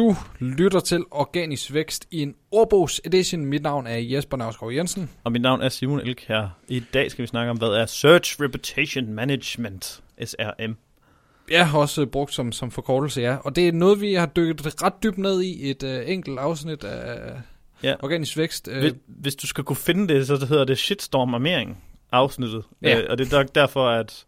Du lytter til Organisk Vækst i en ordbogs edition. Mit navn er Jesper Navsgaard Jensen. Og mit navn er Simon Elk her. I dag skal vi snakke om, hvad er Search Reputation Management, SRM. Ja, også brugt som, som forkortelse, ja. Og det er noget, vi har dykket ret dybt ned i et uh, enkelt afsnit af ja. Organisk Vækst. Uh, hvis, hvis du skal kunne finde det, så hedder det Shitstorm-armering afsnittet. Ja. Uh, og det er derfor, at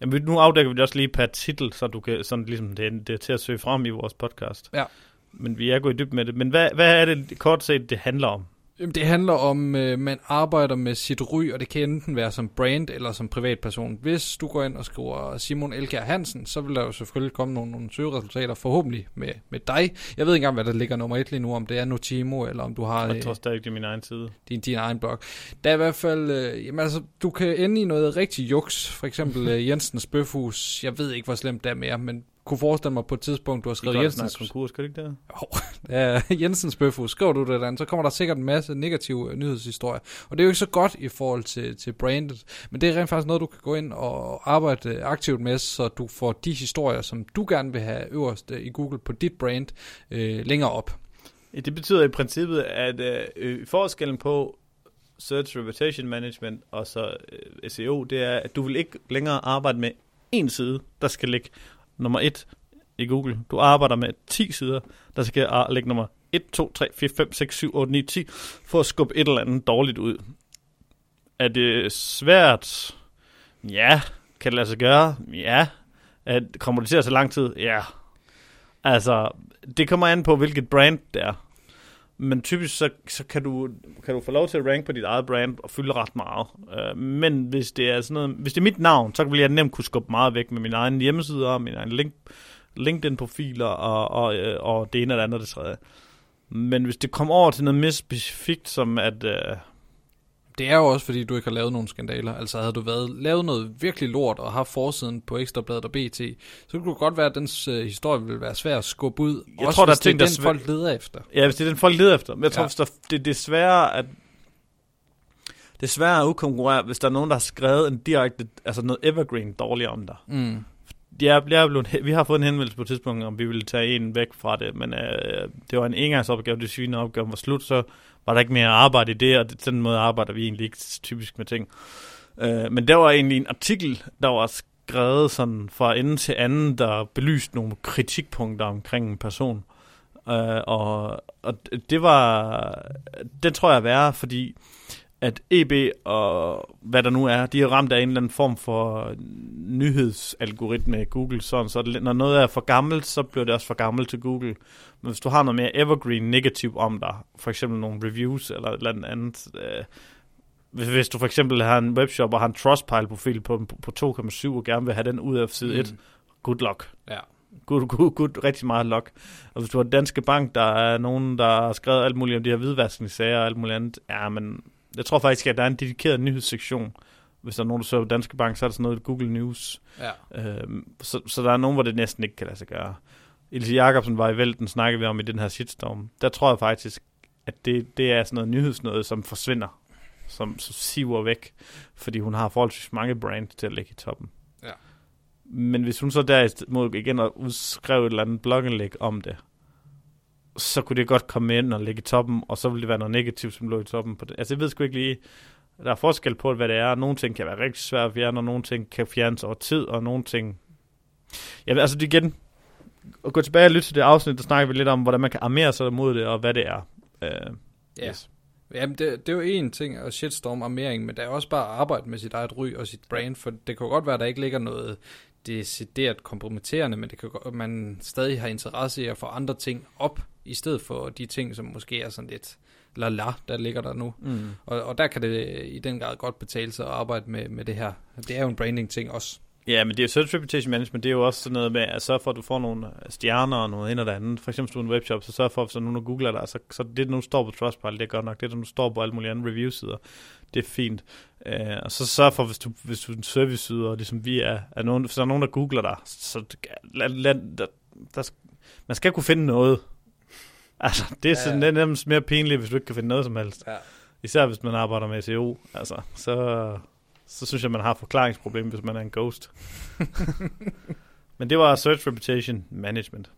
Jamen, nu afdækker vi det også lige per titel, så du kan, sådan ligesom det, er, det er til at søge frem i vores podcast. Ja. Men vi er gået i dybden med det. Men hvad, hvad er det kort set, det handler om? Det handler om, øh, man arbejder med sit ry, og det kan enten være som brand eller som privatperson. Hvis du går ind og skriver Simon Elkjær Hansen, så vil der jo selvfølgelig komme nogle, nogle søgeresultater, forhåbentlig med, med dig. Jeg ved ikke engang, hvad der ligger nummer et lige nu, om det er Notimo, eller om du har... Jeg tror øh, stadig, det er min egen side. Din, din egen blog. Der er i hvert fald... Øh, jamen altså, du kan ende i noget rigtig juks. For eksempel øh, Jensens Bøfhus. Jeg ved ikke, hvor slemt det er mere, men kunne forestille mig på et tidspunkt, du har skrevet Jensens... konkurs, kan det ikke det? Oh, ja, Jensens Bøfhus, skriver du det der, så kommer der sikkert en masse negative øh, nyhedshistorier. Og det er jo ikke så godt i forhold til, til brandet, men det er rent faktisk noget, du kan gå ind og arbejde aktivt med, så du får de historier, som du gerne vil have øverst øh, i Google på dit brand, øh, længere op. Det betyder i princippet, at øh, forskellen på Search Reputation Management og så øh, SEO, det er, at du vil ikke længere arbejde med en side, der skal ligge nummer 1 i Google. Du arbejder med 10 sider, der skal lægge nummer 1, 2, 3, 4, 5, 6, 7, 8, 9, 10, for at skubbe et eller andet dårligt ud. Er det svært? Ja. Kan det lade sig gøre? Ja. At, kommer det til at tage lang tid? Ja. Altså, det kommer an på, hvilket brand det er. Men typisk så, så kan, du, kan du få lov til at rank på dit eget brand og fylde ret meget. Uh, men hvis det er sådan noget, hvis det er mit navn, så vil jeg nemt kunne skubbe meget væk med min egen hjemmeside og min egen link, LinkedIn-profiler og, og, øh, og det ene og det andet og det tredje. Men hvis det kommer over til noget mere specifikt, som at uh, det er jo også, fordi du ikke har lavet nogen skandaler. Altså havde du været, lavet noget virkelig lort og haft forsiden på Ekstrabladet og BT, så kunne det godt være, at dens øh, historie ville være svær at skubbe ud. Jeg også tror, der er den, der folk leder efter. Ja, hvis det er den, folk leder efter. Men jeg tror, ja. hvis der, det, det er sværere at det er sværere at udkonkurrere, hvis der er nogen, der har skrevet en direkte, altså noget evergreen dårligt om dig. Mm. Jeg, jeg blevet, vi har fået en henvendelse på et tidspunkt, om vi ville tage en væk fra det, men øh, det var en engangsopgave, det syge opgave var slut, så var der ikke mere arbejde i det, og den måde arbejder vi egentlig ikke typisk med ting. Øh, men der var egentlig en artikel, der var skrevet sådan fra ende til anden, der belyste nogle kritikpunkter omkring en person. Øh, og, og det var, det tror jeg er værre, fordi at EB og hvad der nu er, de er ramt af en eller anden form for nyhedsalgoritme i Google, sådan, så når noget er for gammelt, så bliver det også for gammelt til Google. Men hvis du har noget mere evergreen negativ om dig, for eksempel nogle reviews eller et eller andet, øh, hvis, hvis du for eksempel har en webshop og har en Trustpile-profil på, på 2,7 og gerne vil have den ud af side mm. 1, good luck. Ja. Good, good, good, rigtig meget luck. Og hvis du har Danske Bank, der er nogen, der har skrevet alt muligt om de her hvidvaskningssager og alt muligt andet, ja, men jeg tror faktisk, at der er en dedikeret nyhedssektion. Hvis der er nogen, der søger på Danske Bank, så er der sådan noget Google News. Ja. Øhm, så, så der er nogen, hvor det næsten ikke kan lade sig gøre. Ilse Jacobsen var i vælten, snakkede vi om i den her shitstorm. Der tror jeg faktisk, at det, det er sådan noget nyhedsnøde, som forsvinder. Som, som siver væk. Fordi hun har forholdsvis mange brands til at lægge i toppen. Ja. Men hvis hun så derimod igen og udskrev et eller andet blogindlæg om det, så kunne det godt komme ind og ligge i toppen, og så ville det være noget negativt, som lå i toppen på det. Altså, jeg ved sgu ikke lige, der er forskel på, hvad det er. Nogle ting kan være rigtig svært at fjerne, og nogle ting kan fjernes over tid, og nogle ting... Ja, altså det igen, at gå tilbage og lytte til det afsnit, der snakker vi lidt om, hvordan man kan armere sig mod det, og hvad det er. Uh, ja. Yes. Jamen, det, det er jo en ting at shitstorm armering, men der er også bare at arbejde med sit eget ry og sit brand, for det kan godt være, at der ikke ligger noget decideret kompromitterende, men det kan godt, man stadig har interesse i at få andre ting op, i stedet for de ting, som måske er sådan lidt la la, der ligger der nu. Mm. Og, og der kan det i den grad godt betale sig at arbejde med, med det her. Det er jo en branding ting også. Ja, men det er jo search reputation management, det er jo også sådan noget med at sørge for, at du får nogle stjerner og noget ind og det andet. For eksempel, hvis du er en webshop, så sørg for, at nogen googler dig, så, så det, der nu står på Trustpilot, det er godt nok. Det, der nu står på alle mulige andre review-sider, det er fint. Uh, og så sørg for, hvis du, hvis du er en service-side, og ligesom vi er, er nogen, hvis der er nogen, der googler dig, så lad, lad, der, der, man skal kunne finde noget. Altså, det er, sådan, ja. det er nærmest mere pinligt, hvis du ikke kan finde noget som helst. Ja. Især hvis man arbejder med SEO. Altså, så, så synes jeg, man har forklaringsproblem, hvis man er en ghost. Men det var Search Reputation Management.